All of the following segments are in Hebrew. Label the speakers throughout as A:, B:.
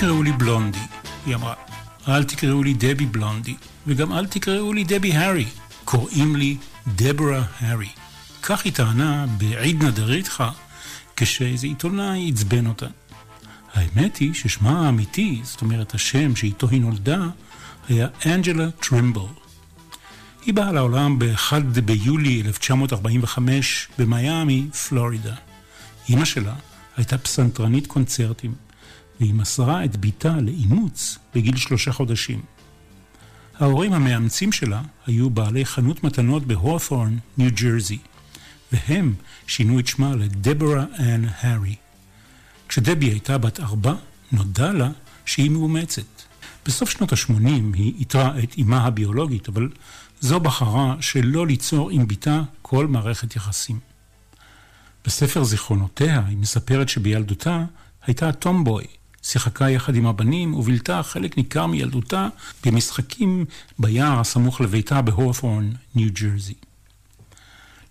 A: תקראו לי בלונדי, היא אמרה. אל תקראו לי דבי בלונדי, וגם אל תקראו לי דבי הארי. קוראים לי דברה הארי. כך היא טענה בעידנא דריתחא, כשאיזה עיתונאי עצבן אותה. האמת היא ששמה האמיתי, זאת אומרת השם שאיתו היא נולדה, היה אנג'לה טרימבל. היא באה לעולם ב-1 ביולי 1945 במיאמי, פלורידה. אימא שלה הייתה פסנתרנית קונצרטים. והיא מסרה את בתה לאימוץ בגיל שלושה חודשים. ההורים המאמצים שלה היו בעלי חנות מתנות בהורת'ורן, ניו ג'רזי, והם שינו את שמה לדברה אנ הארי. כשדבי הייתה בת ארבע, נודע לה שהיא מאומצת. בסוף שנות ה-80 היא איתרה את אמה הביולוגית, אבל זו בחרה שלא ליצור עם בתה כל מערכת יחסים. בספר זיכרונותיה היא מספרת שבילדותה הייתה טומבוי, שיחקה יחד עם הבנים ובילתה חלק ניכר מילדותה במשחקים ביער הסמוך לביתה בהורפורן, ניו ג'רזי.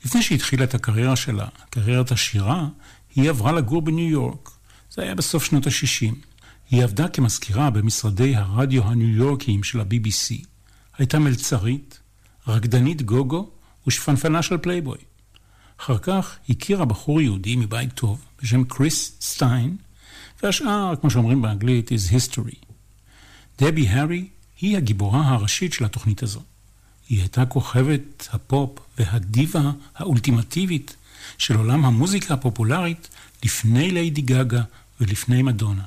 A: לפני שהתחילה את הקריירה שלה, קריירת השירה, היא עברה לגור בניו יורק. זה היה בסוף שנות ה-60. היא עבדה כמזכירה במשרדי הרדיו הניו יורקיים של ה-BBC. הייתה מלצרית, רקדנית גוגו ושפנפנה של פלייבוי. אחר כך הכירה בחור יהודי מבית טוב בשם קריס סטיין, והשאר, כמו שאומרים באנגלית, is history. דבי הארי היא הגיבורה הראשית של התוכנית הזו. היא הייתה כוכבת הפופ והדיבה האולטימטיבית של עולם המוזיקה הפופולרית לפני ליידי גאגה ולפני מדונה.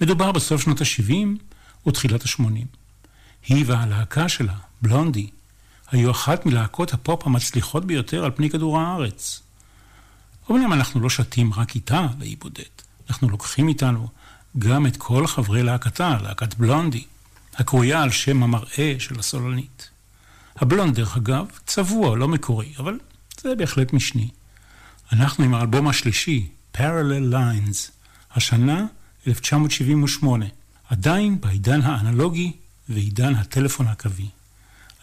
A: מדובר בסוף שנות ה-70 ותחילת ה-80. היא והלהקה שלה, בלונדי, היו אחת מלהקות הפופ המצליחות ביותר על פני כדור הארץ. אומנם אנחנו לא שתים רק איתה לאי בודד. אנחנו לוקחים איתנו גם את כל חברי להקתה, להקת בלונדי, הקרויה על שם המראה של הסולנית. הבלונד, דרך אגב, צבוע, לא מקורי, אבל זה בהחלט משני. אנחנו עם האלבום השלישי, Parallel Lines, השנה 1978, עדיין בעידן האנלוגי ועידן הטלפון הקווי.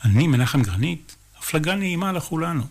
A: אני מנחם גרנית, הפלגה נעימה לכולנו.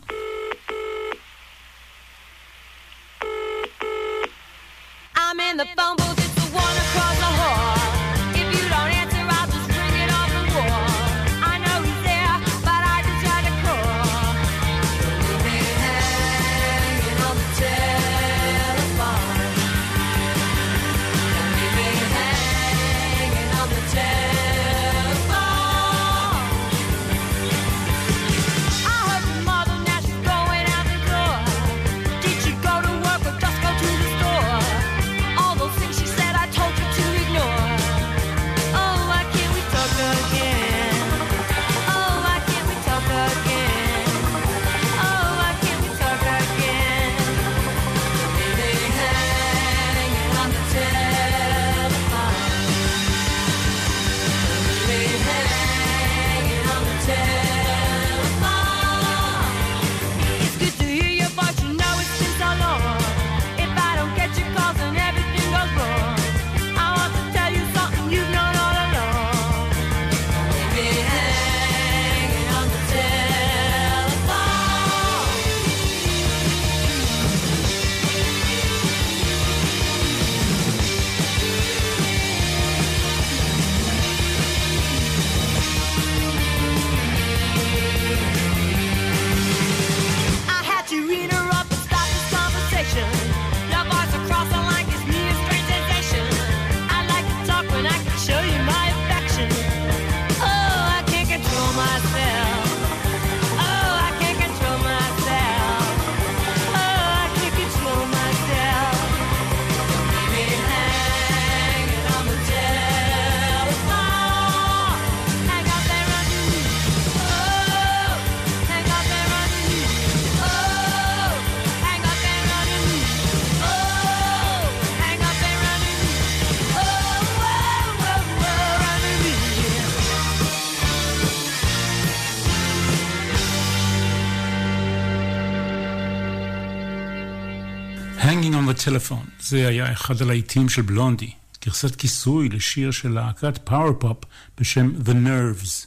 A: Telephone, זה היה אחד הלהיטים של בלונדי, גרסת כיסוי לשיר של להקת פאוור פופ בשם The Nerves.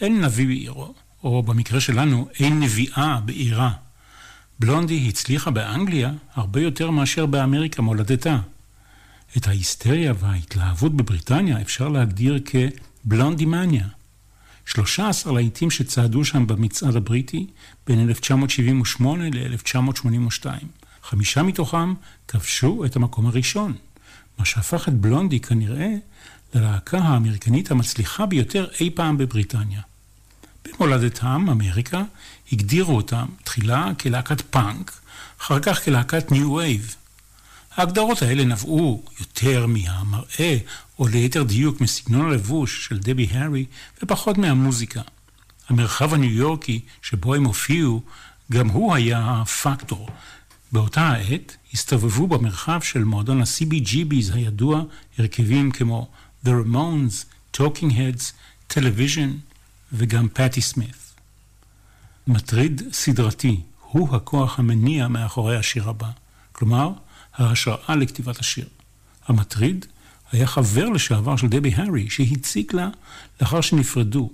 A: אין נביא בעירו, או במקרה שלנו, אין נביאה בעירה. בלונדי הצליחה באנגליה הרבה יותר מאשר באמריקה מולדתה. את ההיסטריה וההתלהבות בבריטניה אפשר להגדיר כבלונדימניה. 13 להיטים שצעדו שם במצעד הבריטי בין 1978 ל-1982. חמישה מתוכם כבשו את המקום הראשון, מה שהפך את בלונדי כנראה ללהקה האמריקנית המצליחה ביותר אי פעם בבריטניה. במולדתם, אמריקה, הגדירו אותם תחילה כלהקת פאנק, אחר כך כלהקת New Wave. ההגדרות האלה נבעו יותר מהמראה, או ליתר דיוק מסגנון הלבוש של דבי הארי, ופחות מהמוזיקה. המרחב הניו יורקי שבו הם הופיעו, גם הוא היה פקטור. באותה העת הסתובבו במרחב של מועדון ה-CBGB's הידוע הרכבים כמו The Ramones, Talking Heads, Television וגם פטי סמית. מטריד סדרתי הוא הכוח המניע מאחורי השיר הבא, כלומר, ההשראה לכתיבת השיר. המטריד היה חבר לשעבר של דבי הארי, שהציק לה לאחר שנפרדו.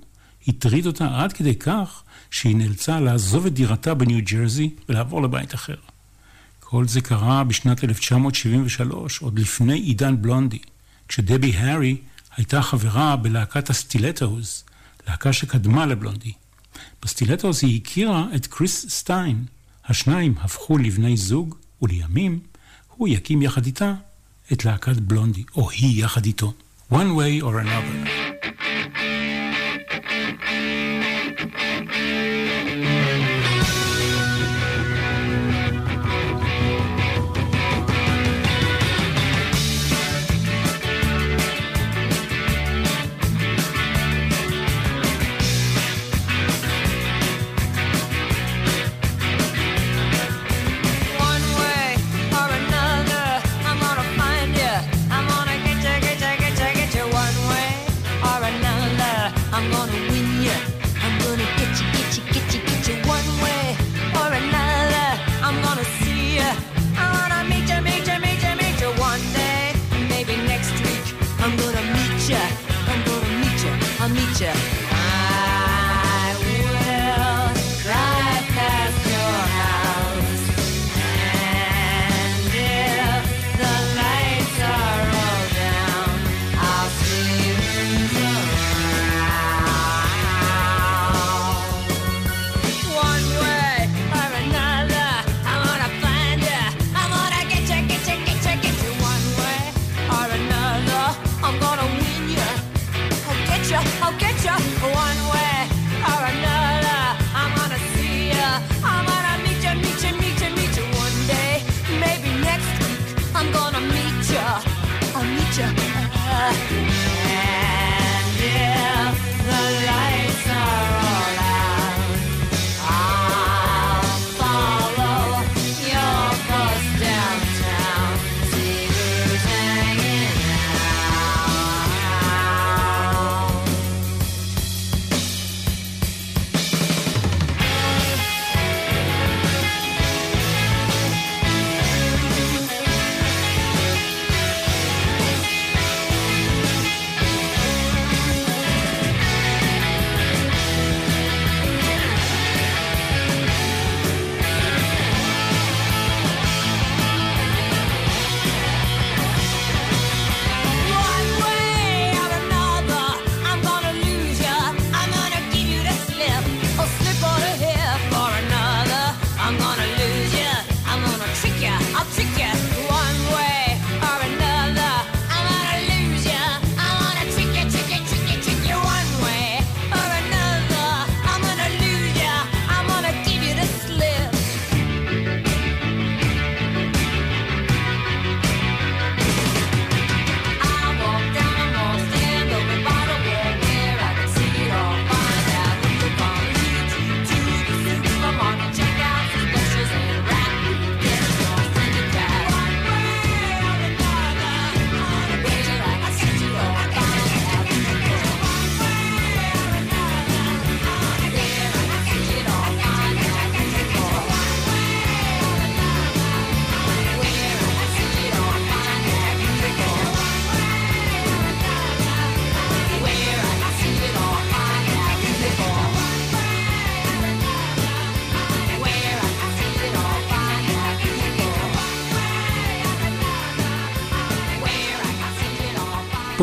A: הטריד אותה עד כדי כך שהיא נאלצה לעזוב את דירתה בניו ג'רזי ולעבור לבית אחר. כל זה קרה בשנת 1973, עוד לפני עידן בלונדי, כשדבי הארי הייתה חברה בלהקת הסטילטוס, להקה שקדמה לבלונדי. בסטילטוס היא הכירה את קריס סטיין. השניים הפכו לבני זוג, ולימים הוא יקים יחד איתה את להקת בלונדי, או היא יחד איתו. One way or another.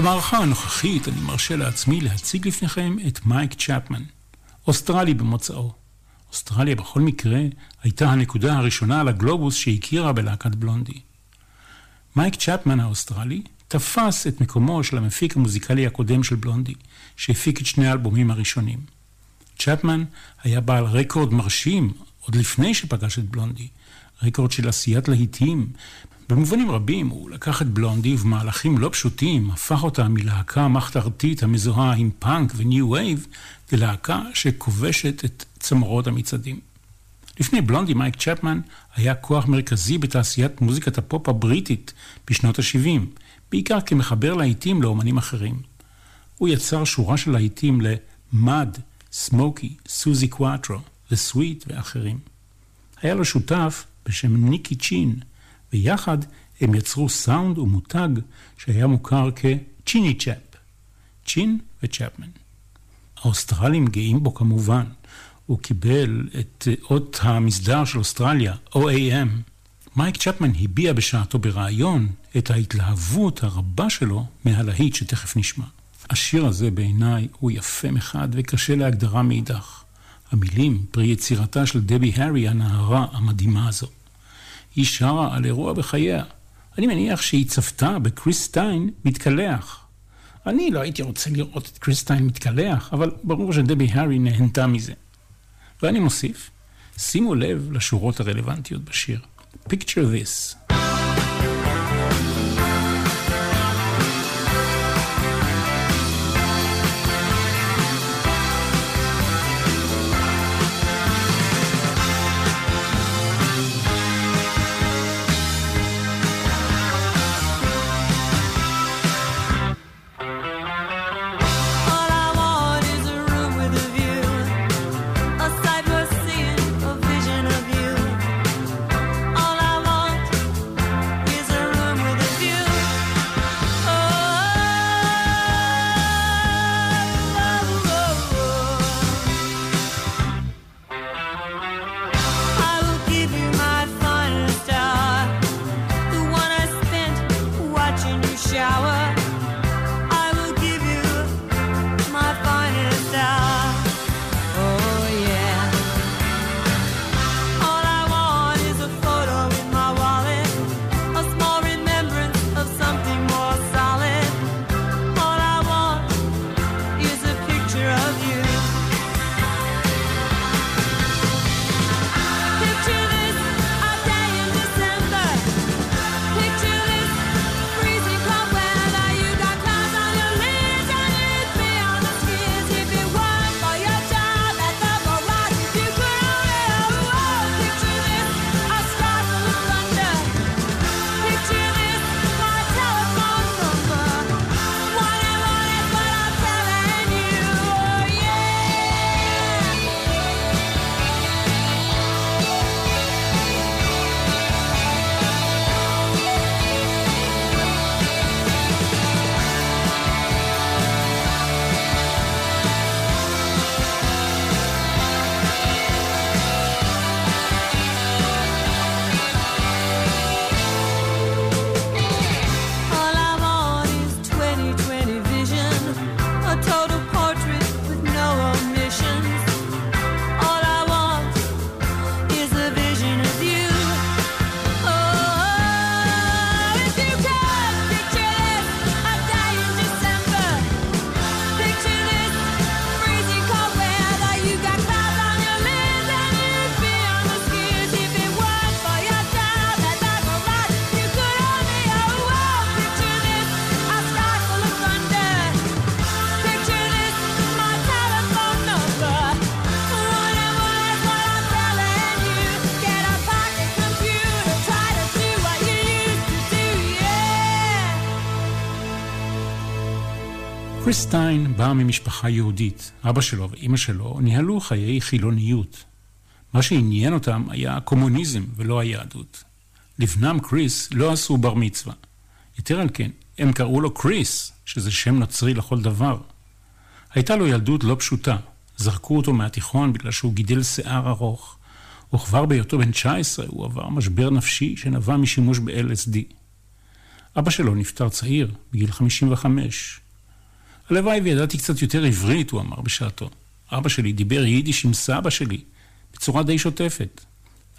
A: במערכה הנוכחית אני מרשה לעצמי להציג לפניכם את מייק צ'פמן, אוסטרלי במוצאו. אוסטרליה בכל מקרה הייתה הנקודה הראשונה על הגלובוס שהכירה בלהקת בלונדי. מייק צ'פמן האוסטרלי תפס את מקומו של המפיק המוזיקלי הקודם של בלונדי, שהפיק את שני האלבומים הראשונים. צ'פמן היה בעל רקורד מרשים עוד לפני שפגש את בלונדי, רקורד של עשיית להיטים. במובנים רבים הוא לקח את בלונדי ובמהלכים לא פשוטים הפך אותה מלהקה מחתרתית המזוהה עם פאנק ו New Wave ללהקה שכובשת את צמרות המצעדים. לפני בלונדי מייק צ'פמן היה כוח מרכזי בתעשיית מוזיקת הפופ הבריטית בשנות ה-70, בעיקר כמחבר להיטים לאומנים אחרים. הוא יצר שורה של להיטים למאד, סמוקי, סוזי קואטרו, וסוויט ואחרים. היה לו שותף בשם ניקי צ'ין, ויחד הם יצרו סאונד ומותג שהיה מוכר כצ'יני צ'אפ, צ'ין וצ'אפמן. האוסטרלים גאים בו כמובן. הוא קיבל את אות המסדר של אוסטרליה, OAM. מייק צ'פמן הביע בשעתו בריאיון את ההתלהבות הרבה שלו מהלהיט שתכף נשמע. השיר הזה בעיניי הוא יפה מחד וקשה להגדרה מאידך. המילים פרי יצירתה של דבי הארי הנערה המדהימה הזו. היא שרה על אירוע בחייה. אני מניח שהיא צפתה בקריסטיין מתקלח. אני לא הייתי רוצה לראות את קריסטיין מתקלח, אבל ברור שדבי הארי נהנתה מזה. ואני מוסיף, שימו לב לשורות הרלוונטיות בשיר. Picture this. קריסטיין בא ממשפחה יהודית. אבא שלו ואימא שלו ניהלו חיי חילוניות. מה שעניין אותם היה הקומוניזם ולא היהדות. לבנם קריס לא עשו בר מצווה. יתר על כן, הם קראו לו קריס, שזה שם נוצרי לכל דבר. הייתה לו ילדות לא פשוטה. זרקו אותו מהתיכון בגלל שהוא גידל שיער ארוך, וכבר בהיותו בן 19 הוא עבר משבר נפשי שנבע משימוש ב-LSD. אבא שלו נפטר צעיר, בגיל 55. הלוואי וידעתי קצת יותר עברית, הוא אמר בשעתו. אבא שלי דיבר יידיש עם סבא שלי, בצורה די שוטפת.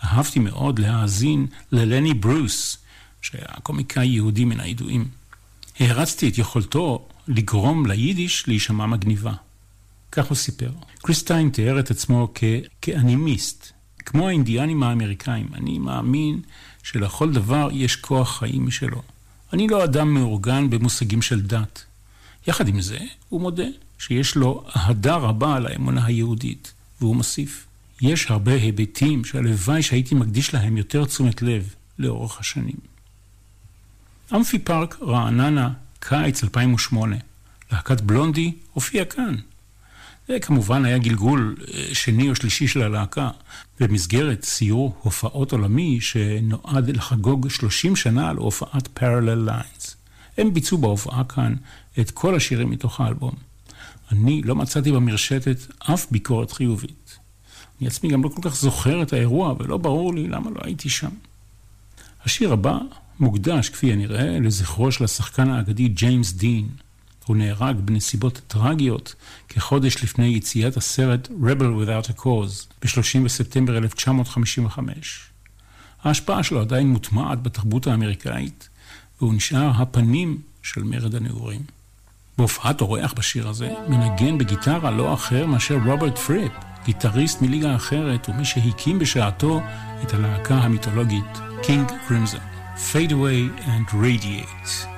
A: אהבתי מאוד להאזין ללני ברוס, שהיה קומיקאי יהודי מן הידועים. הערצתי את יכולתו לגרום ליידיש להישמע מגניבה. כך הוא סיפר. קריסטיין תיאר את עצמו כ- כאנימיסט, כמו האינדיאנים האמריקאים. אני מאמין שלכל דבר יש כוח חיים משלו. אני לא אדם מאורגן במושגים של דת. יחד עם זה, הוא מודה שיש לו אהדה רבה על האמונה היהודית, והוא מוסיף, יש הרבה היבטים שהלוואי שהייתי מקדיש להם יותר תשומת לב לאורך השנים. אמפי פארק, רעננה, קיץ 2008. להקת בלונדי הופיעה כאן. זה כמובן היה גלגול אה, שני או שלישי של הלהקה, במסגרת סיור הופעות עולמי שנועד לחגוג 30 שנה על הופעת Parallel Lines. הם ביצעו בהופעה כאן את כל השירים מתוך האלבום. אני לא מצאתי במרשתת אף ביקורת חיובית. אני עצמי גם לא כל כך זוכר את האירוע, ולא ברור לי למה לא הייתי שם. השיר הבא מוקדש, כפי הנראה, לזכרו של השחקן האגדי ג'יימס דין. הוא נהרג בנסיבות טרגיות כחודש לפני יציאת הסרט Rebel Without a Cause ב-30 בספטמבר 1955. ההשפעה שלו עדיין מוטמעת בתרבות האמריקאית, והוא נשאר הפנים של מרד הנעורים. בהופעת אורח בשיר הזה מנגן בגיטרה לא אחר מאשר רוברט פריפ, גיטריסט מליגה אחרת ומי שהקים בשעתו את הלהקה המיתולוגית King Crimson. Fade away and radiate.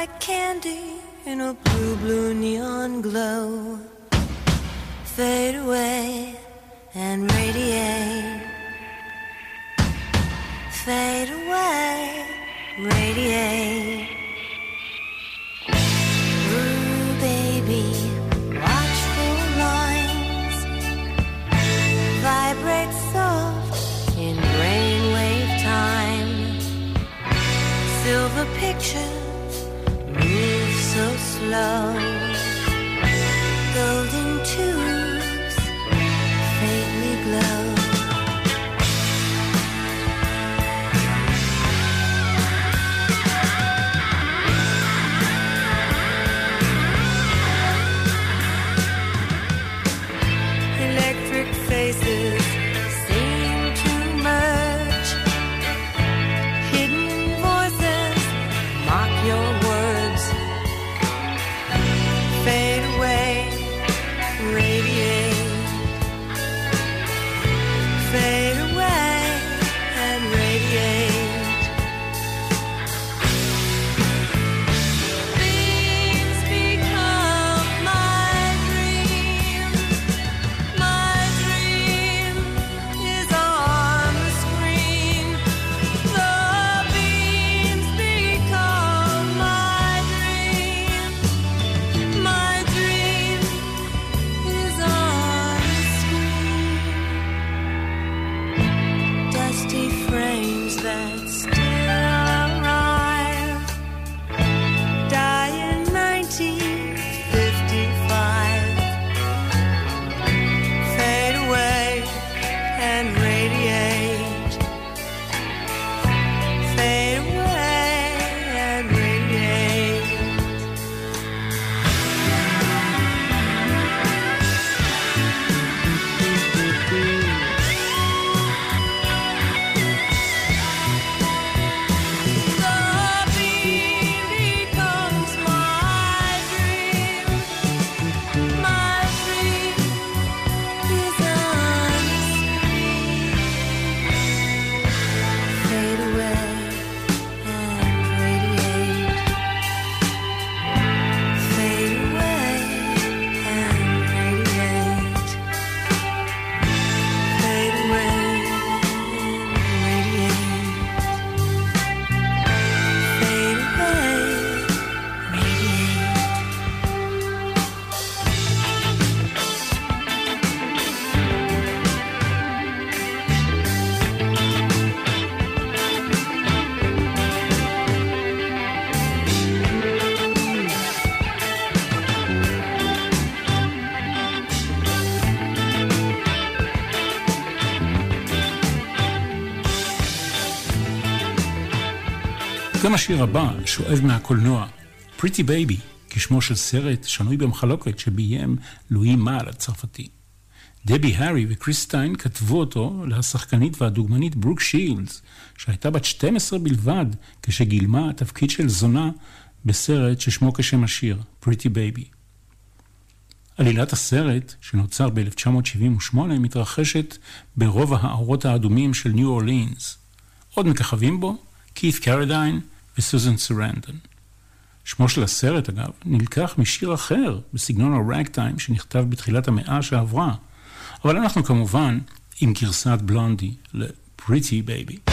B: like candy in a blue, blue neon glow. Fade away and radiate. Fade away 了。השיר הבא שואב מהקולנוע, Pretty Baby, כשמו של סרט שנוי במחלוקת שביים לואי מעל הצרפתי. דבי הארי וקריסטיין כתבו אותו לשחקנית והדוגמנית ברוק שילדס, שהייתה בת 12 בלבד כשגילמה תפקיד של זונה בסרט ששמו כשם השיר, Pretty Baby. עלילת הסרט, שנוצר ב-1978, מתרחשת ברוב האורות האדומים של ניו אורלינס. עוד מככבים בו כית' קרדיין וסוזן סרנדון. שמו של הסרט, אגב, נלקח משיר אחר בסגנון הראג-טיים שנכתב בתחילת המאה שעברה, אבל אנחנו כמובן עם גרסת בלונדי ל-Pretty Baby.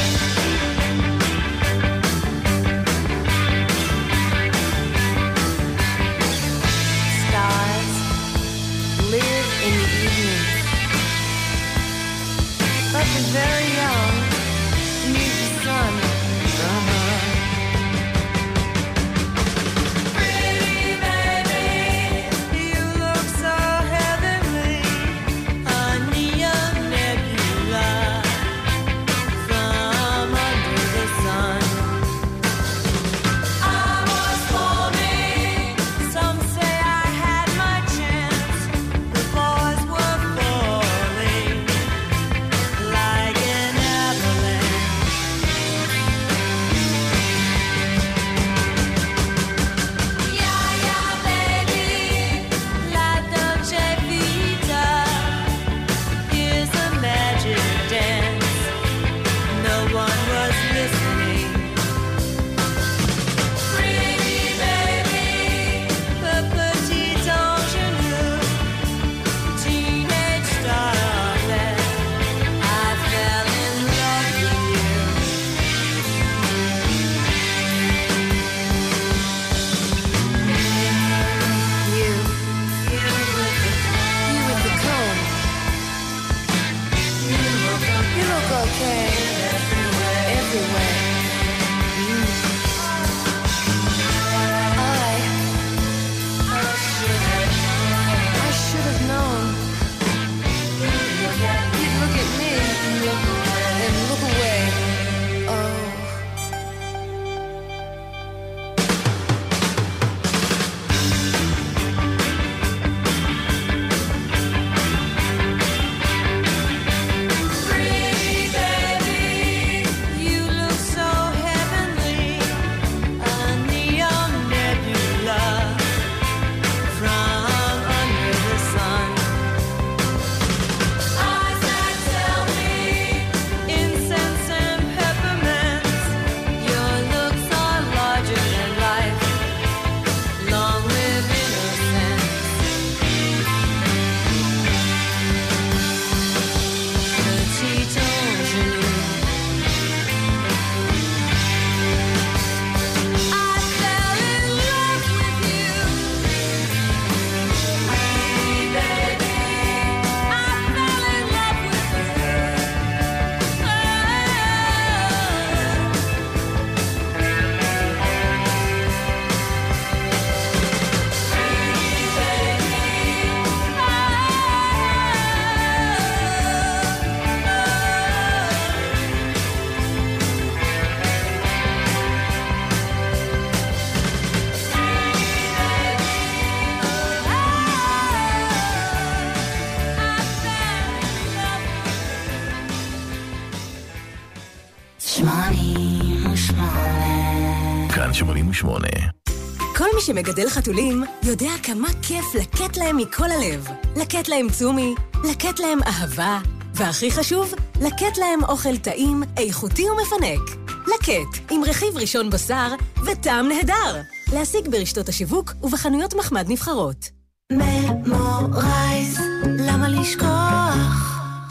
C: שמגדל חתולים יודע כמה כיף לקט להם מכל הלב. לקט להם צומי, לקט להם אהבה, והכי חשוב, לקט להם אוכל טעים, איכותי ומפנק. לקט, עם רכיב ראשון בשר וטעם נהדר. להשיג ברשתות השיווק ובחנויות מחמד נבחרות. ממורייז, למה לשכוח?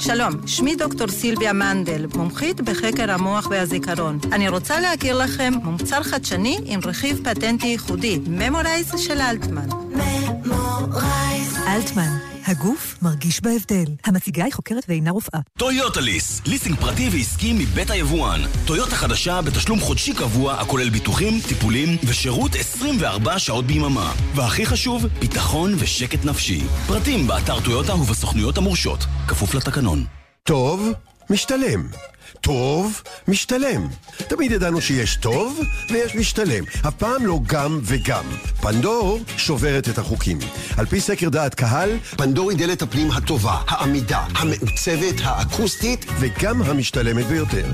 D: שלום, שמי דוקטור סילביה מנדל, מומחית בחקר המוח והזיכרון. אני רוצה להכיר לכם מוצר חדשני עם רכיב פטנטי ייחודי, ממורייז של אלטמן. ממורייז.
E: אלטמן. הגוף מרגיש בהבדל. המציגה היא חוקרת ואינה רופאה.
F: טויוטה ליס, ליסינג פרטי ועסקי מבית היבואן. טויוטה חדשה בתשלום חודשי קבוע הכולל ביטוחים, טיפולים ושירות 24 שעות ביממה. והכי חשוב, ביטחון ושקט נפשי. פרטים באתר טויוטה ובסוכנויות המורשות. כפוף לתקנון.
G: טוב, משתלם. טוב, משתלם. תמיד ידענו שיש טוב ויש משתלם. אף פעם לא גם וגם. פנדור שוברת את החוקים. על פי סקר דעת קהל, פנדור היא דלת הפנים הטובה, העמידה, המעוצבת, האקוסטית וגם המשתלמת ביותר.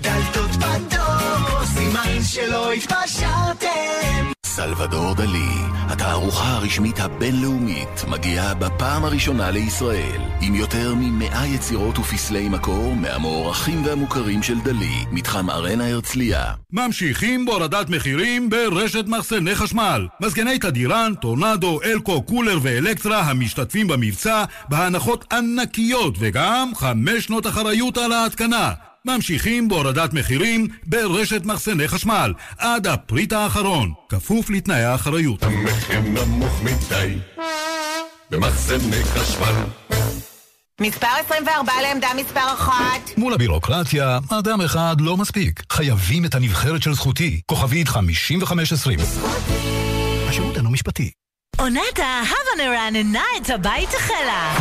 H: דלתות פנדור, סימן שלא התפשרתם.
I: סלבדור דלי, התערוכה הרשמית הבינלאומית, מגיעה בפעם הראשונה לישראל, עם יותר ממאה יצירות ופסלי מקור מהמוערכים והמוכרים של דלי, מתחם ארנה הרצליה.
J: ממשיכים בהורדת מחירים ברשת מחסני חשמל. מזגני תדירן, טורנדו, אלקו, קולר ואלקטרה המשתתפים במבצע בהנחות ענקיות וגם חמש שנות אחריות על ההתקנה. ממשיכים בהורדת מחירים ברשת מחסני חשמל עד הפריט האחרון, כפוף לתנאי האחריות.
K: המחיר נמוך מדי במחסני חשמל
L: מספר 24 לעמדה מספר 1.
M: מול הבירוקרטיה, אדם אחד לא מספיק. חייבים את הנבחרת של זכותי. כוכבית 5520. השירות אינו משפטי.
B: עונת ההבה נרננה את הבית החלה.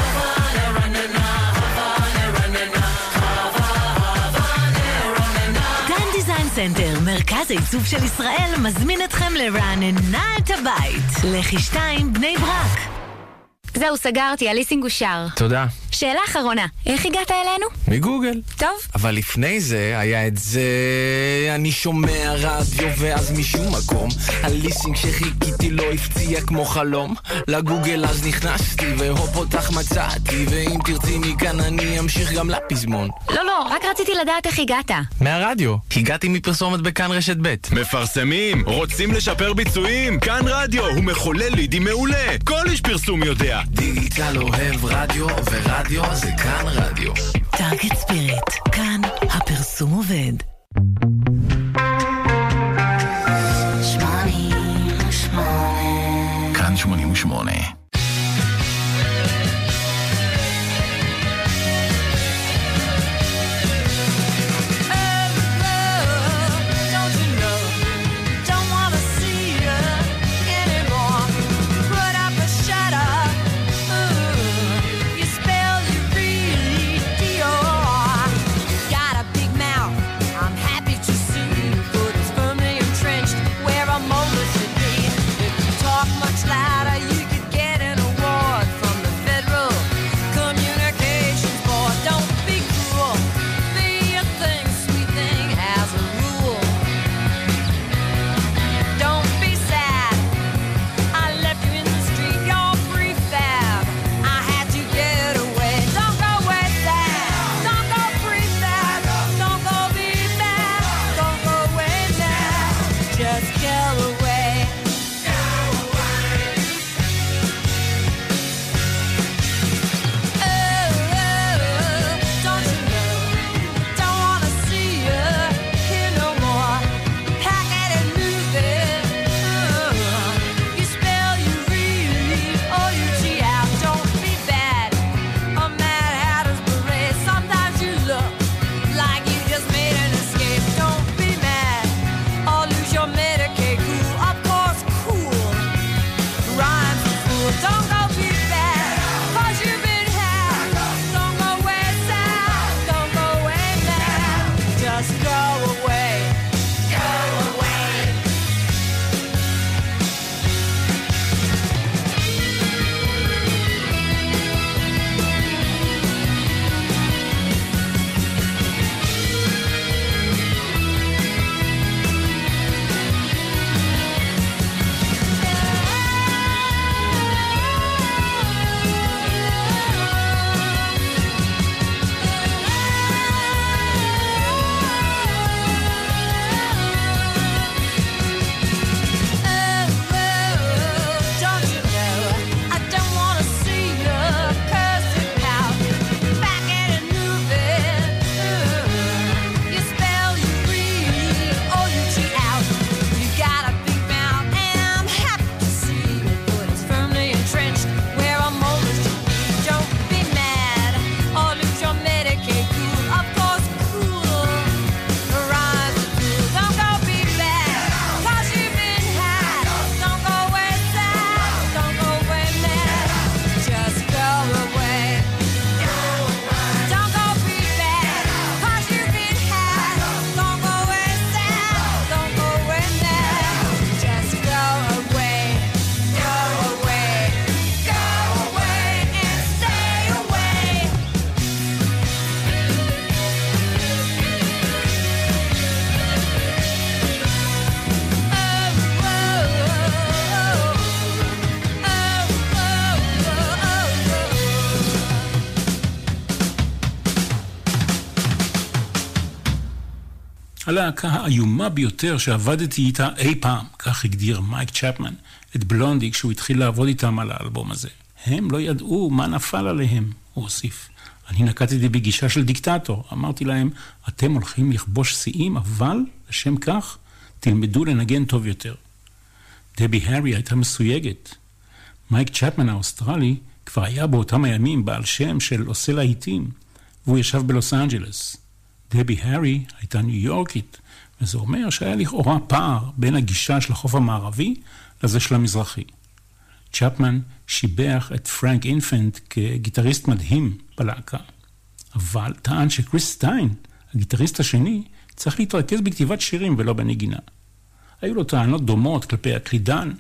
B: סנטר, מרכז העיצוב של ישראל, מזמין אתכם לרענן את הבית. לח"י שתיים, בני ברק.
N: זהו, סגרתי, הליסינג אושר.
O: תודה.
N: שאלה אחרונה, איך הגעת אלינו?
O: מגוגל.
N: טוב.
O: אבל לפני זה היה את זה... אני שומע רדיו ואז משום מקום הליסינג שחיכיתי לו הפציע כמו חלום לגוגל אז נכנסתי והופ אותך מצאתי ואם תרצי מכאן אני אמשיך גם לפזמון
N: לא, לא, רק רציתי לדעת איך הגעת.
O: מהרדיו. הגעתי מפרסומת בכאן רשת ב'.
P: מפרסמים? רוצים לשפר ביצועים? כאן רדיו הוא מחולל לידים מעולה. כל איש פרסום יודע.
O: דיגיטל אוהב רדיו ורדיו רדיו זה כאן רדיו.
B: טארגט ספיריט, כאן הפרסום עובד.
A: הלהקה האיומה ביותר שעבדתי איתה אי פעם, כך הגדיר מייק צ'פמן את בלונדי כשהוא התחיל לעבוד איתם על האלבום הזה. הם לא ידעו מה נפל עליהם, הוא הוסיף. אני נקטתי בגישה של דיקטטור. אמרתי להם, אתם הולכים לכבוש שיאים, אבל לשם כך תלמדו לנגן טוב יותר. דבי הארי הייתה מסויגת. מייק צ'פמן האוסטרלי כבר היה באותם הימים בעל שם של עושה להיטים, והוא ישב בלוס אנג'לס. דבי הארי הייתה ניו יורקית, וזה אומר שהיה לכאורה פער בין הגישה של החוף המערבי לזה של המזרחי. צ'פמן שיבח את פרנק אינפנט כגיטריסט מדהים בלהקה, אבל טען שקריס סטיין, הגיטריסט השני, צריך להתרכז בכתיבת שירים ולא בנגינה. היו לו טענות דומות כלפי הקלידן,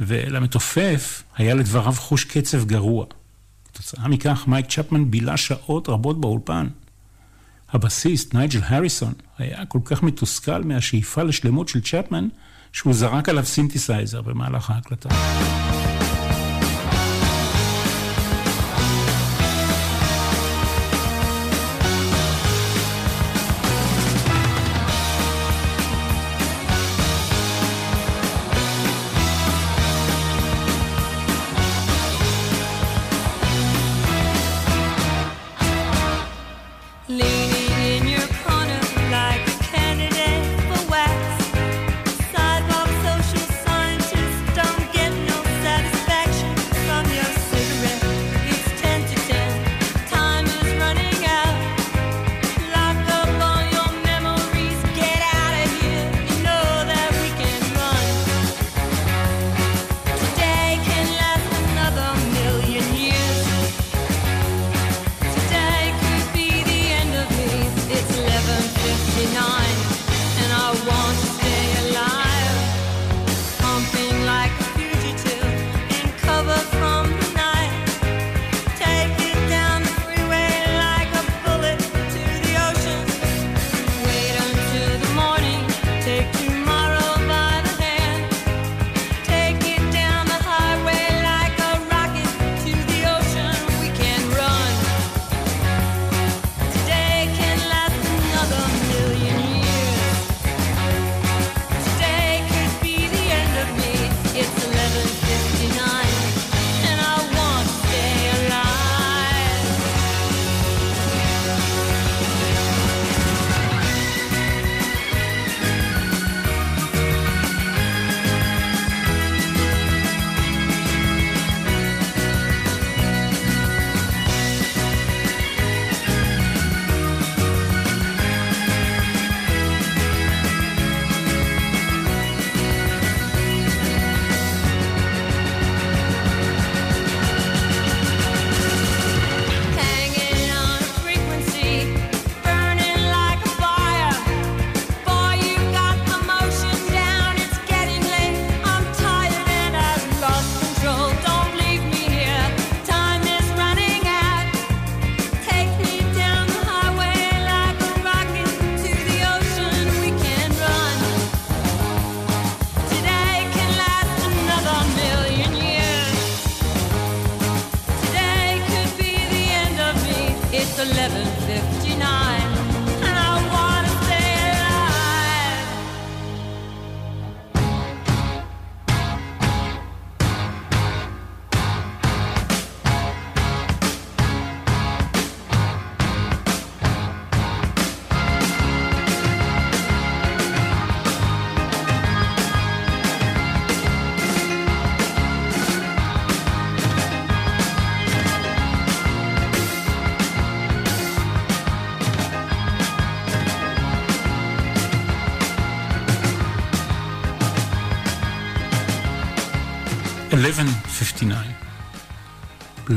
A: ולמתופף היה לדבריו חוש קצב גרוע. כתוצאה מכך מייק צ'פמן בילה שעות רבות באולפן. הבסיסט נייג'ל הריסון היה כל כך מתוסכל מהשאיפה לשלמות של צ'פמן, שהוא זרק עליו סינתסייזר במהלך ההקלטה.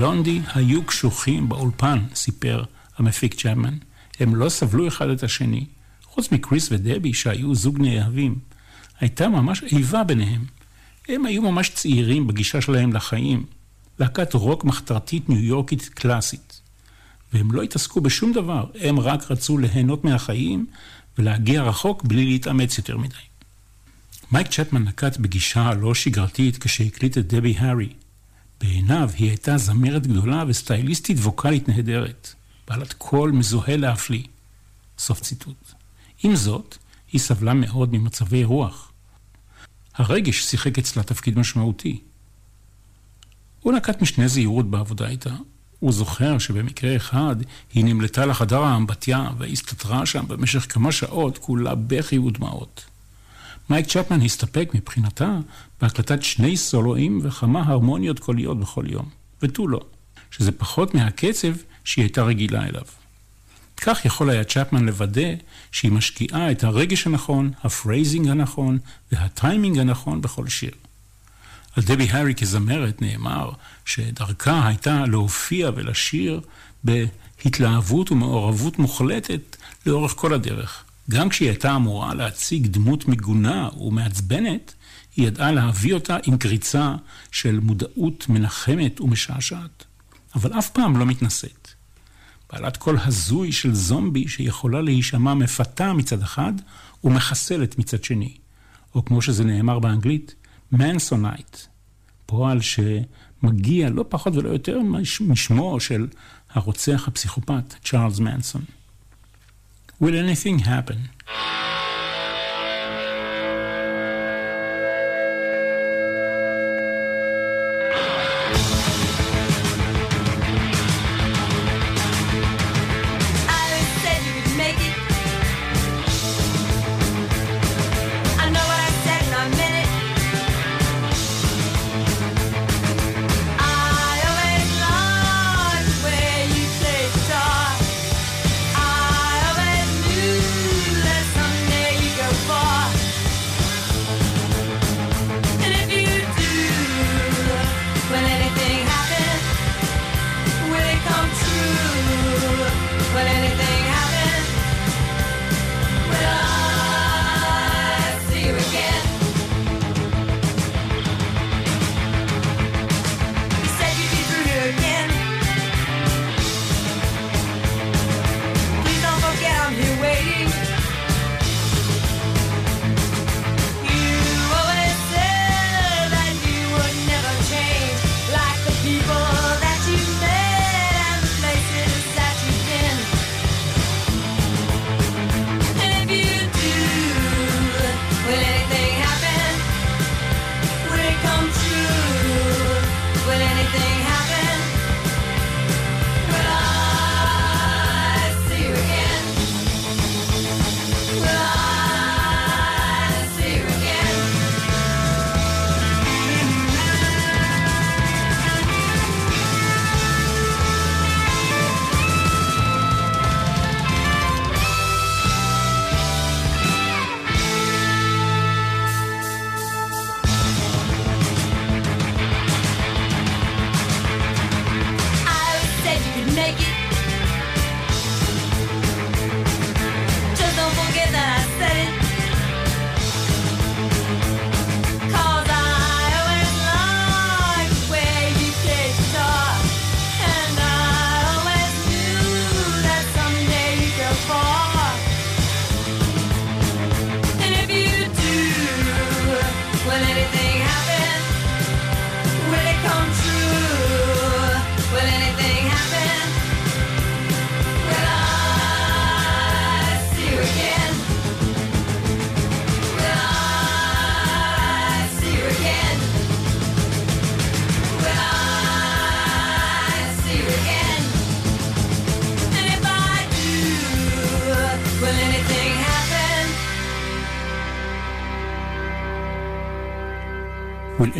A: בלונדי היו קשוחים באולפן, סיפר המפיק צ'אמן. הם לא סבלו אחד את השני. חוץ מקריס ודבי, שהיו זוג נאהבים, הייתה ממש איבה ביניהם. הם היו ממש צעירים בגישה שלהם לחיים. להקת רוק מחתרתית ניו יורקית קלאסית. והם לא התעסקו בשום דבר, הם רק רצו ליהנות מהחיים ולהגיע רחוק בלי להתאמץ יותר מדי. מייק צ'טמן נקט בגישה לא שגרתית כשהקליט את דבי הארי. בעיניו היא הייתה זמרת גדולה וסטייליסטית ווקאלית נהדרת, בעלת קול מזוהה להפליא. סוף ציטוט. עם זאת, היא סבלה מאוד ממצבי רוח. הרגש שיחק אצלה תפקיד משמעותי. הוא נקט משנה זהירות בעבודה איתה. הוא זוכר שבמקרה אחד היא נמלטה לחדר האמבטיה והסתתרה שם במשך כמה שעות כולה בכי ודמעות. מייק צ'פמן הסתפק מבחינתה בהקלטת שני סולואים וכמה הרמוניות קוליות בכל יום, ותו לא, שזה פחות מהקצב שהיא הייתה רגילה אליו. כך יכול היה צ'פמן לוודא שהיא משקיעה את הרגש הנכון, ה phrasing הנכון והטיימינג הנכון בכל שיר. על דבי הארי כזמרת נאמר שדרכה הייתה להופיע ולשיר בהתלהבות ומעורבות מוחלטת לאורך כל הדרך. גם כשהיא הייתה אמורה להציג דמות מגונה ומעצבנת, היא ידעה להביא אותה עם קריצה של מודעות מנחמת ומשעשעת, אבל אף פעם לא מתנשאת. בעלת קול הזוי של זומבי שיכולה להישמע מפתה מצד אחד ומחסלת מצד שני, או כמו שזה נאמר באנגלית, מנסונייט, פועל שמגיע לא פחות ולא יותר משמו של הרוצח הפסיכופת צ'ארלס מנסון. Will anything happen?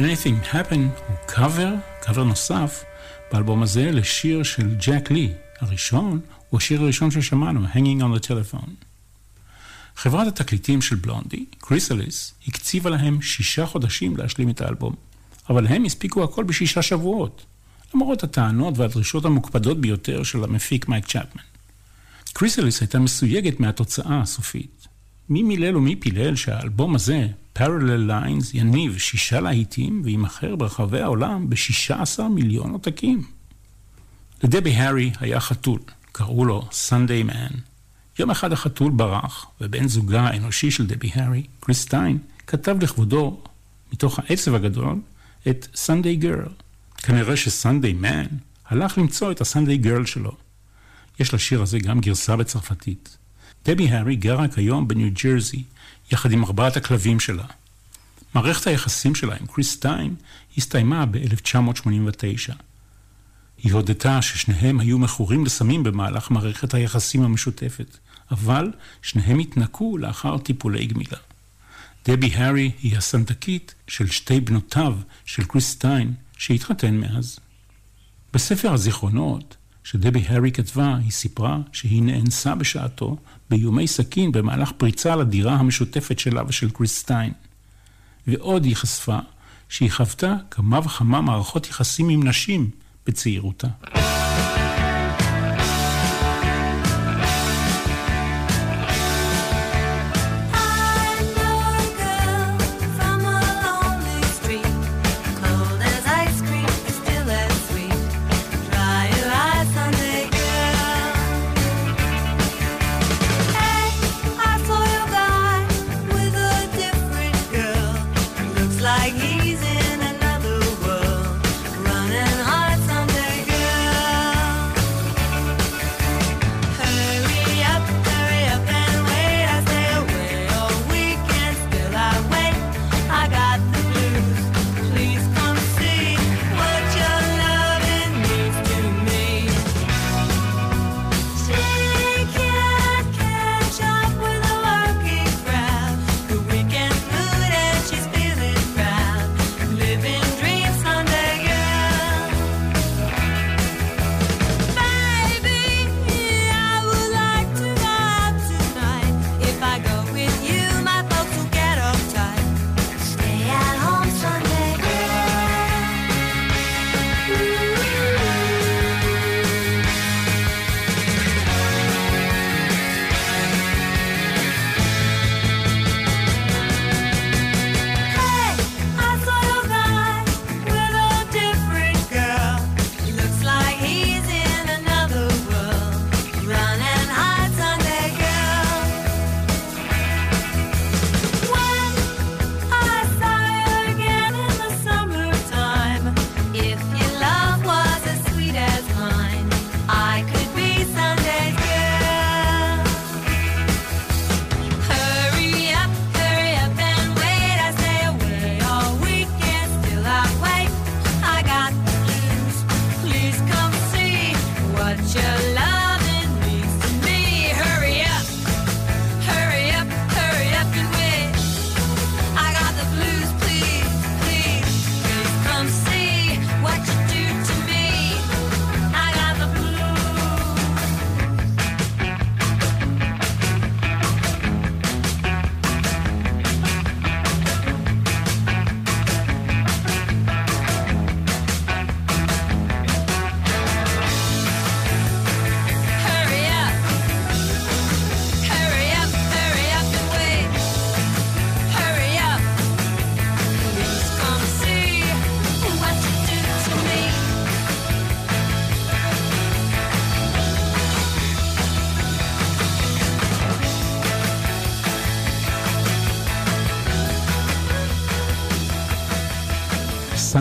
A: Anything Happen הוא קאבר, קאבר נוסף, באלבום הזה לשיר של ג'ק לי. הראשון הוא השיר הראשון ששמענו, Hanging on the Telephone. חברת התקליטים של בלונדי, קריסליס, הקציבה להם שישה חודשים להשלים את האלבום, אבל הם הספיקו הכל בשישה שבועות, למרות הטענות והדרישות המוקפדות ביותר של המפיק מייק צ'פמן. קריסליס הייתה מסויגת מהתוצאה הסופית. מי מילל ומי פילל שהאלבום הזה, Parallel Lines, יניב שישה להיטים ויימכר ברחבי העולם ב-16 מיליון עותקים. לדבי הארי היה חתול, קראו לו Sunday Man. יום אחד החתול ברח, ובן זוגה האנושי של דבי הארי, קריסטיין, כתב לכבודו, מתוך העצב הגדול, את Sunday Girl. כנראה שסנדיי מן הלך למצוא את הסנדיי גרל שלו. יש לשיר הזה גם גרסה בצרפתית.
B: דבי הארי גרה כיום בניו ג'רזי, יחד עם ארבעת הכלבים שלה. מערכת היחסים שלה עם קריס סטיין הסתיימה ב-1989. היא הודתה ששניהם היו מכורים לסמים במהלך מערכת היחסים המשותפת, אבל שניהם התנקו לאחר טיפולי גמילה. דבי הארי היא הסנדקית של שתי בנותיו של קריסטיין, שהתחתן מאז. בספר הזיכרונות שדבי הארי כתבה, היא סיפרה שהיא נאנסה בשעתו באיומי סכין במהלך פריצה לדירה המשותפת שלה ושל קריסטיין. ועוד היא חשפה שהיא חוותה כמה וכמה מערכות יחסים עם נשים בצעירותה.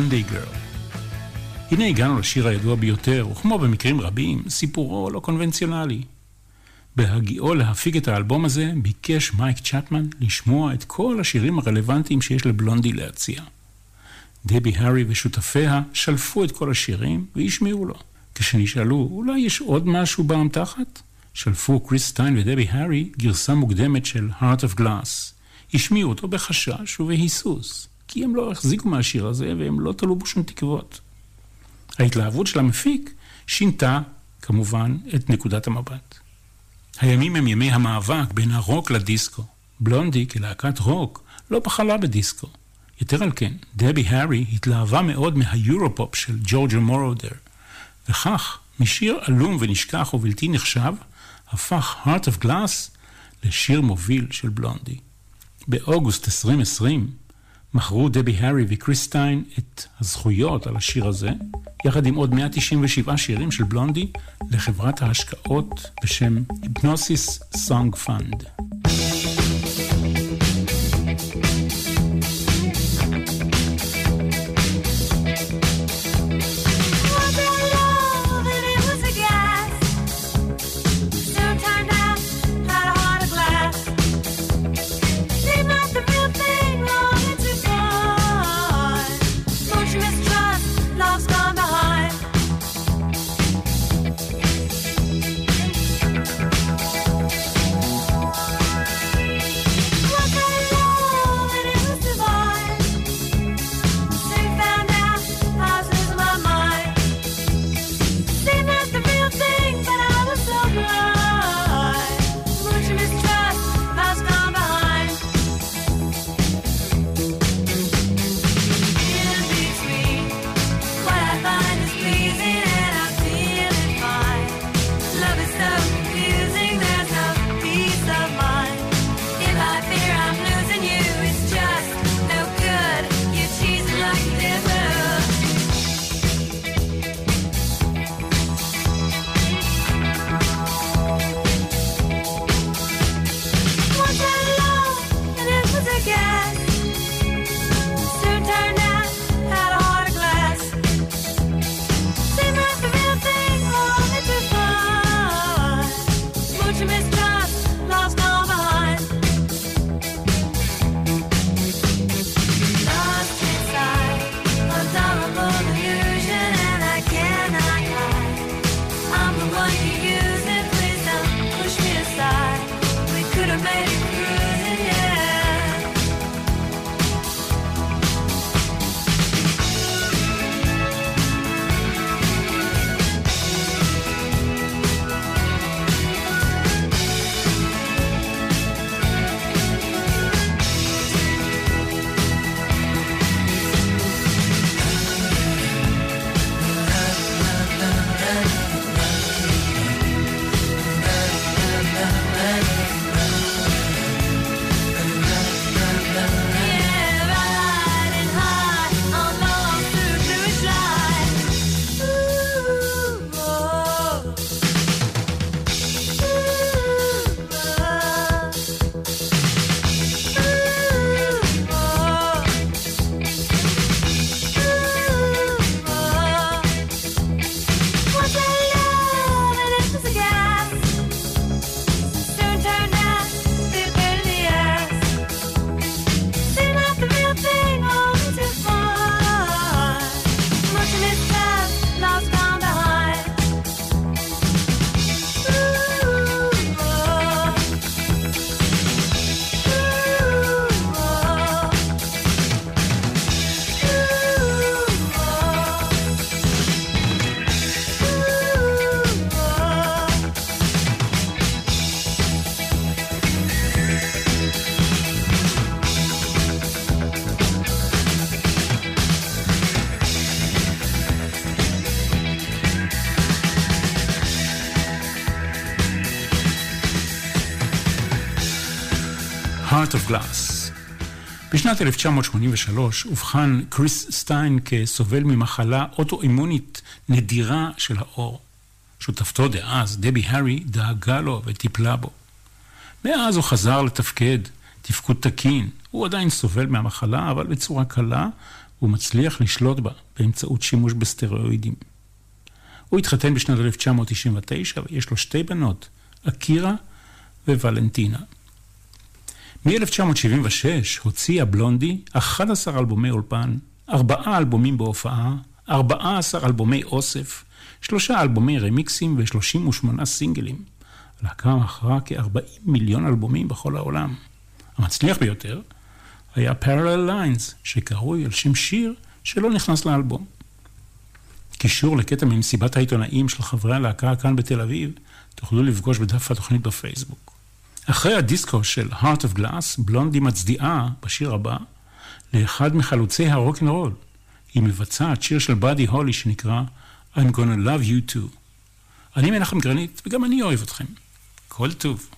B: Sunday Girl. הנה הגענו לשיר הידוע ביותר, וכמו במקרים רבים, סיפורו לא קונבנציונלי. בהגיעו להפיק את האלבום הזה, ביקש מייק צ'טמן לשמוע את כל השירים הרלוונטיים שיש לבלונדי להציע. דבי הארי ושותפיה שלפו את כל השירים והשמיעו לו. כשנשאלו, אולי יש עוד משהו באמתחת? שלפו קריס סטיין ודבי הארי גרסה מוקדמת של Heart of Glass. השמיעו אותו בחשש ובהיסוס. כי הם לא החזיקו מהשיר הזה והם לא תלו בו שום תקוות. ההתלהבות של המפיק שינתה, כמובן, את נקודת המבט. הימים הם ימי המאבק בין הרוק לדיסקו. בלונדי כלהקת רוק לא בחלה בדיסקו. יתר על כן, דבי הארי התלהבה מאוד מהיורופופ של ג'ורג'ה מורודר, וכך, משיר עלום ונשכח ובלתי נחשב, הפך Heart of Glass לשיר מוביל של בלונדי. באוגוסט 2020 מכרו דבי הארי וקריס סטיין את הזכויות על השיר הזה, יחד עם עוד 197 שירים של בלונדי, לחברת ההשקעות בשם Hipgnosis Songs Fund. בשנת 1983 אובחן קריס סטיין כסובל ממחלה אוטואימונית נדירה של האור. שותפתו דאז, דבי הארי, דאגה לו וטיפלה בו. מאז הוא חזר לתפקד, תפקוד תקין. הוא עדיין סובל מהמחלה, אבל בצורה קלה הוא מצליח לשלוט בה באמצעות שימוש בסטרואידים. הוא התחתן בשנת 1999 ויש לו שתי בנות, אקירה וולנטינה. מ-1976 הוציאה בלונדי 11 אלבומי אולפן, 4 אלבומים בהופעה, 14 אלבומי אוסף, 3 אלבומי רמיקסים ו-38 סינגלים. הלהקה מכרה כ-40 מיליון אלבומים בכל העולם. המצליח ביותר היה Parallel Lines, שקרוי על שם שיר שלא נכנס לאלבום. קישור לקטע ממסיבת העיתונאים של חברי הלהקה כאן בתל אביב, תוכלו לפגוש בדף התוכנית בפייסבוק. אחרי הדיסקו של Heart of Glass, בלונדי מצדיעה בשיר הבא לאחד מחלוצי הרוקנרול. היא מבצעת שיר של באדי הולי שנקרא I'm gonna love you too. אני מנחם גרנית, וגם אני אוהב אתכם. כל טוב.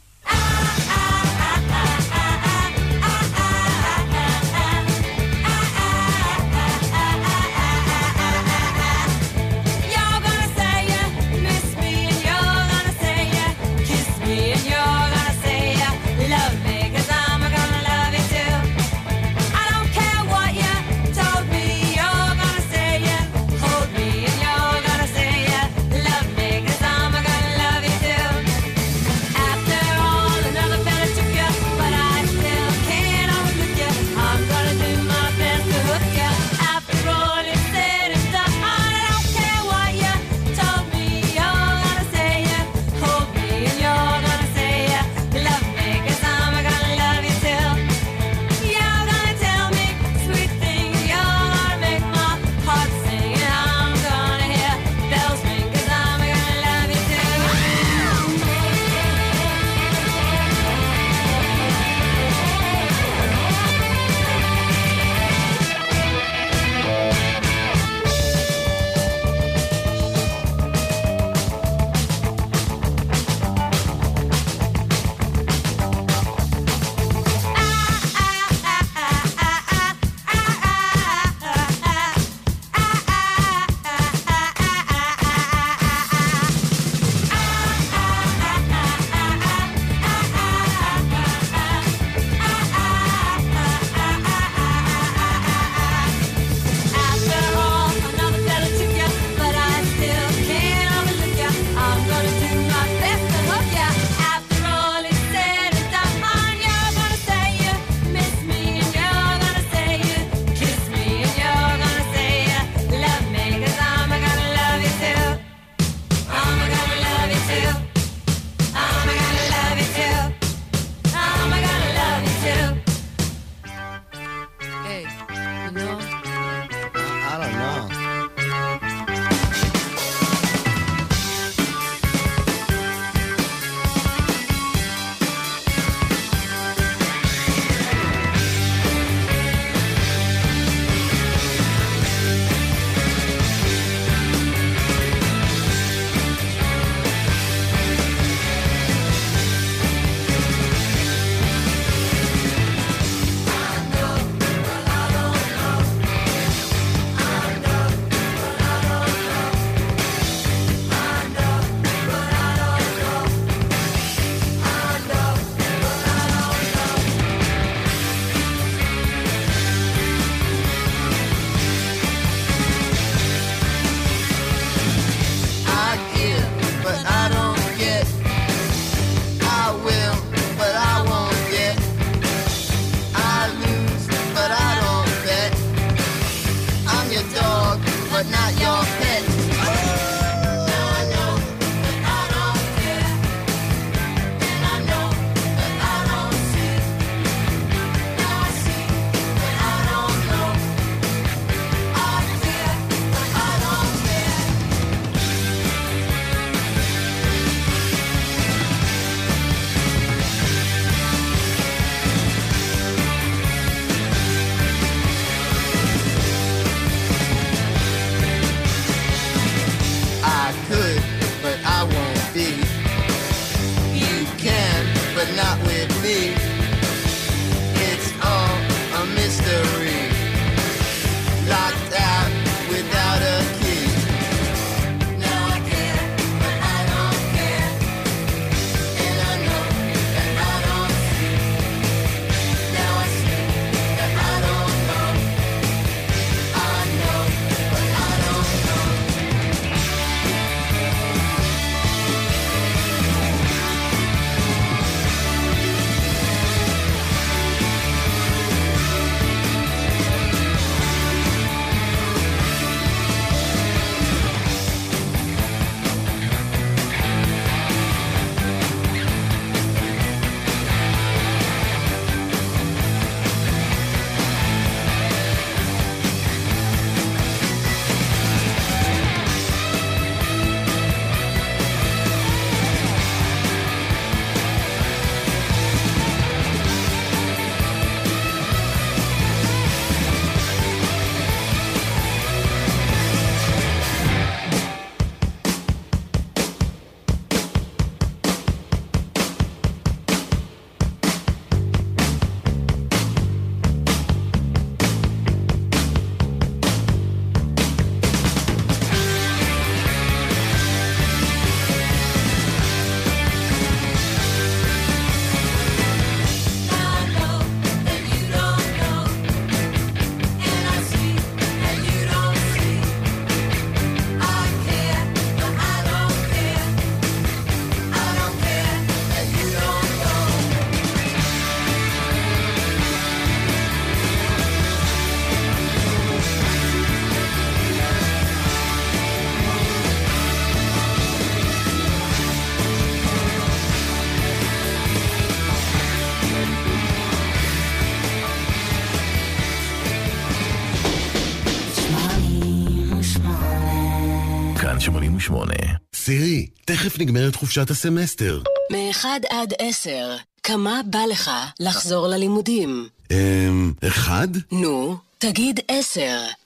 Q: נגמרת חופשת הסמסטר.
R: מ-1 עד 10, כמה בא לך לחזור ללימודים?
Q: אמ... אחד?
R: נו, תגיד 10.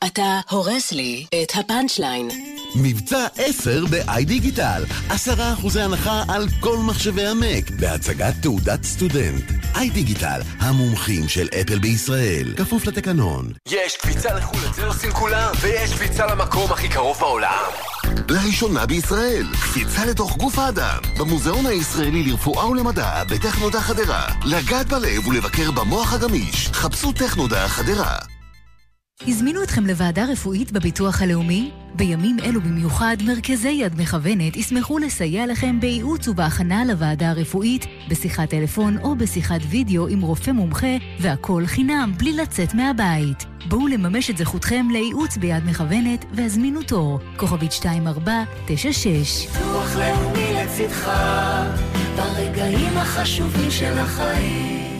R: אתה הורס לי את הפאנצ'ליין.
Q: מבצע 10 ב-iDigital. 10% הנחה על כל מחשבי המק, בהצגת תעודת סטודנט. iDigital, המומחים של אפל בישראל. כפוף לתקנון.
S: יש קפיצה לחו"ל, את זה עושים כולם, ויש קפיצה למקום הכי קרוב בעולם.
Q: לראשונה בישראל, קפיצה לתוך גוף האדם, במוזיאון הישראלי לרפואה ולמדע בטכנודה חדרה. לגעת בלב ולבקר במוח הגמיש. חפשו טכנודה חדרה.
C: הזמינו אתכם לוועדה רפואית בביטוח הלאומי? בימים אלו במיוחד, מרכזי יד מכוונת ישמחו לסייע לכם בייעוץ ובהכנה לוועדה הרפואית, בשיחת טלפון או בשיחת וידאו עם רופא מומחה, והכל חינם, בלי לצאת מהבית. בואו לממש את זכותכם לייעוץ ביד מכוונת והזמינו תור, כוכבית 2496.
T: ביטוח לאומי לצדך, ברגעים החשובים של החיים.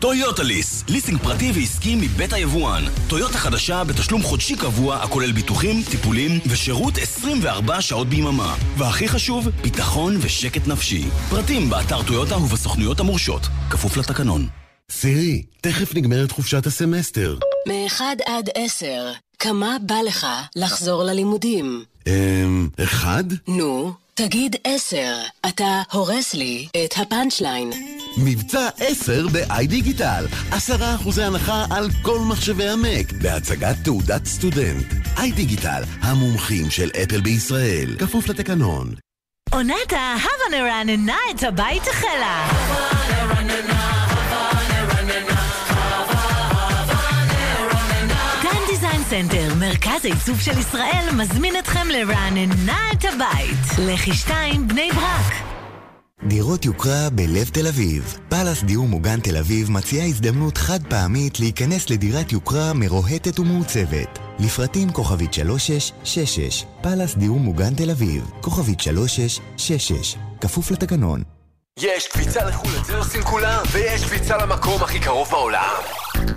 F: טויוטה ליס, ליסינג פרטי ועסקי מבית היבואן. טויוטה חדשה בתשלום חודשי קבוע הכולל ביטוחים, טיפולים ושירות 24 שעות ביממה. והכי חשוב, ביטחון ושקט נפשי. פרטים באתר טויוטה ובסוכנויות המורשות. כפוף לתקנון.
Q: סירי, תכף נגמרת חופשת הסמסטר.
R: מ-1 עד 10, כמה בא לך לחזור ללימודים?
Q: אמ... אחד?
R: נו, תגיד 10. אתה הורס לי את הפאנצ'ליין.
Q: מבצע 10 ב-iDigital. 10% הנחה על כל מחשבי המק, בהצגת תעודת סטודנט. iDigital, המומחים של אפל בישראל. כפוף לתקנון.
U: עונת הבה נרעננה את הבית החלה. סנטר, מרכז העיצוב של ישראל, מזמין אתכם לרעננה את הבית. לחי 2 בני ברק.
V: דירות יוקרה בלב תל אביב. פאלאס דיור מוגן תל אביב מציעה הזדמנות חד פעמית להיכנס לדירת יוקרה מרוהטת ומעוצבת. לפרטים כוכבית 3666, פאלאס דיור מוגן תל אביב, כוכבית 3666, כפוף לתקנון.
S: יש קפיצה לחו"ל, את זה עושים כולם, ויש קפיצה למקום הכי קרוב בעולם.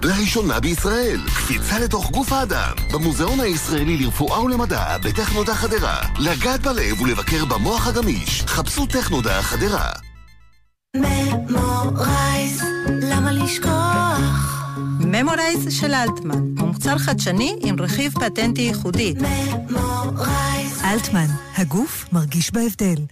Q: לראשונה בישראל, קפיצה לתוך גוף האדם, במוזיאון הישראלי לרפואה ולמדע בטכנודה חדרה. לגעת בלב ולבקר במוח הגמיש. חפשו טכנודה חדרה.
D: ממורייז, למה לשכוח? ממורייז של אלטמן, מוצר חדשני עם רכיב פטנטי ייחודי.
W: אלטמן, הגוף מרגיש בהבדל.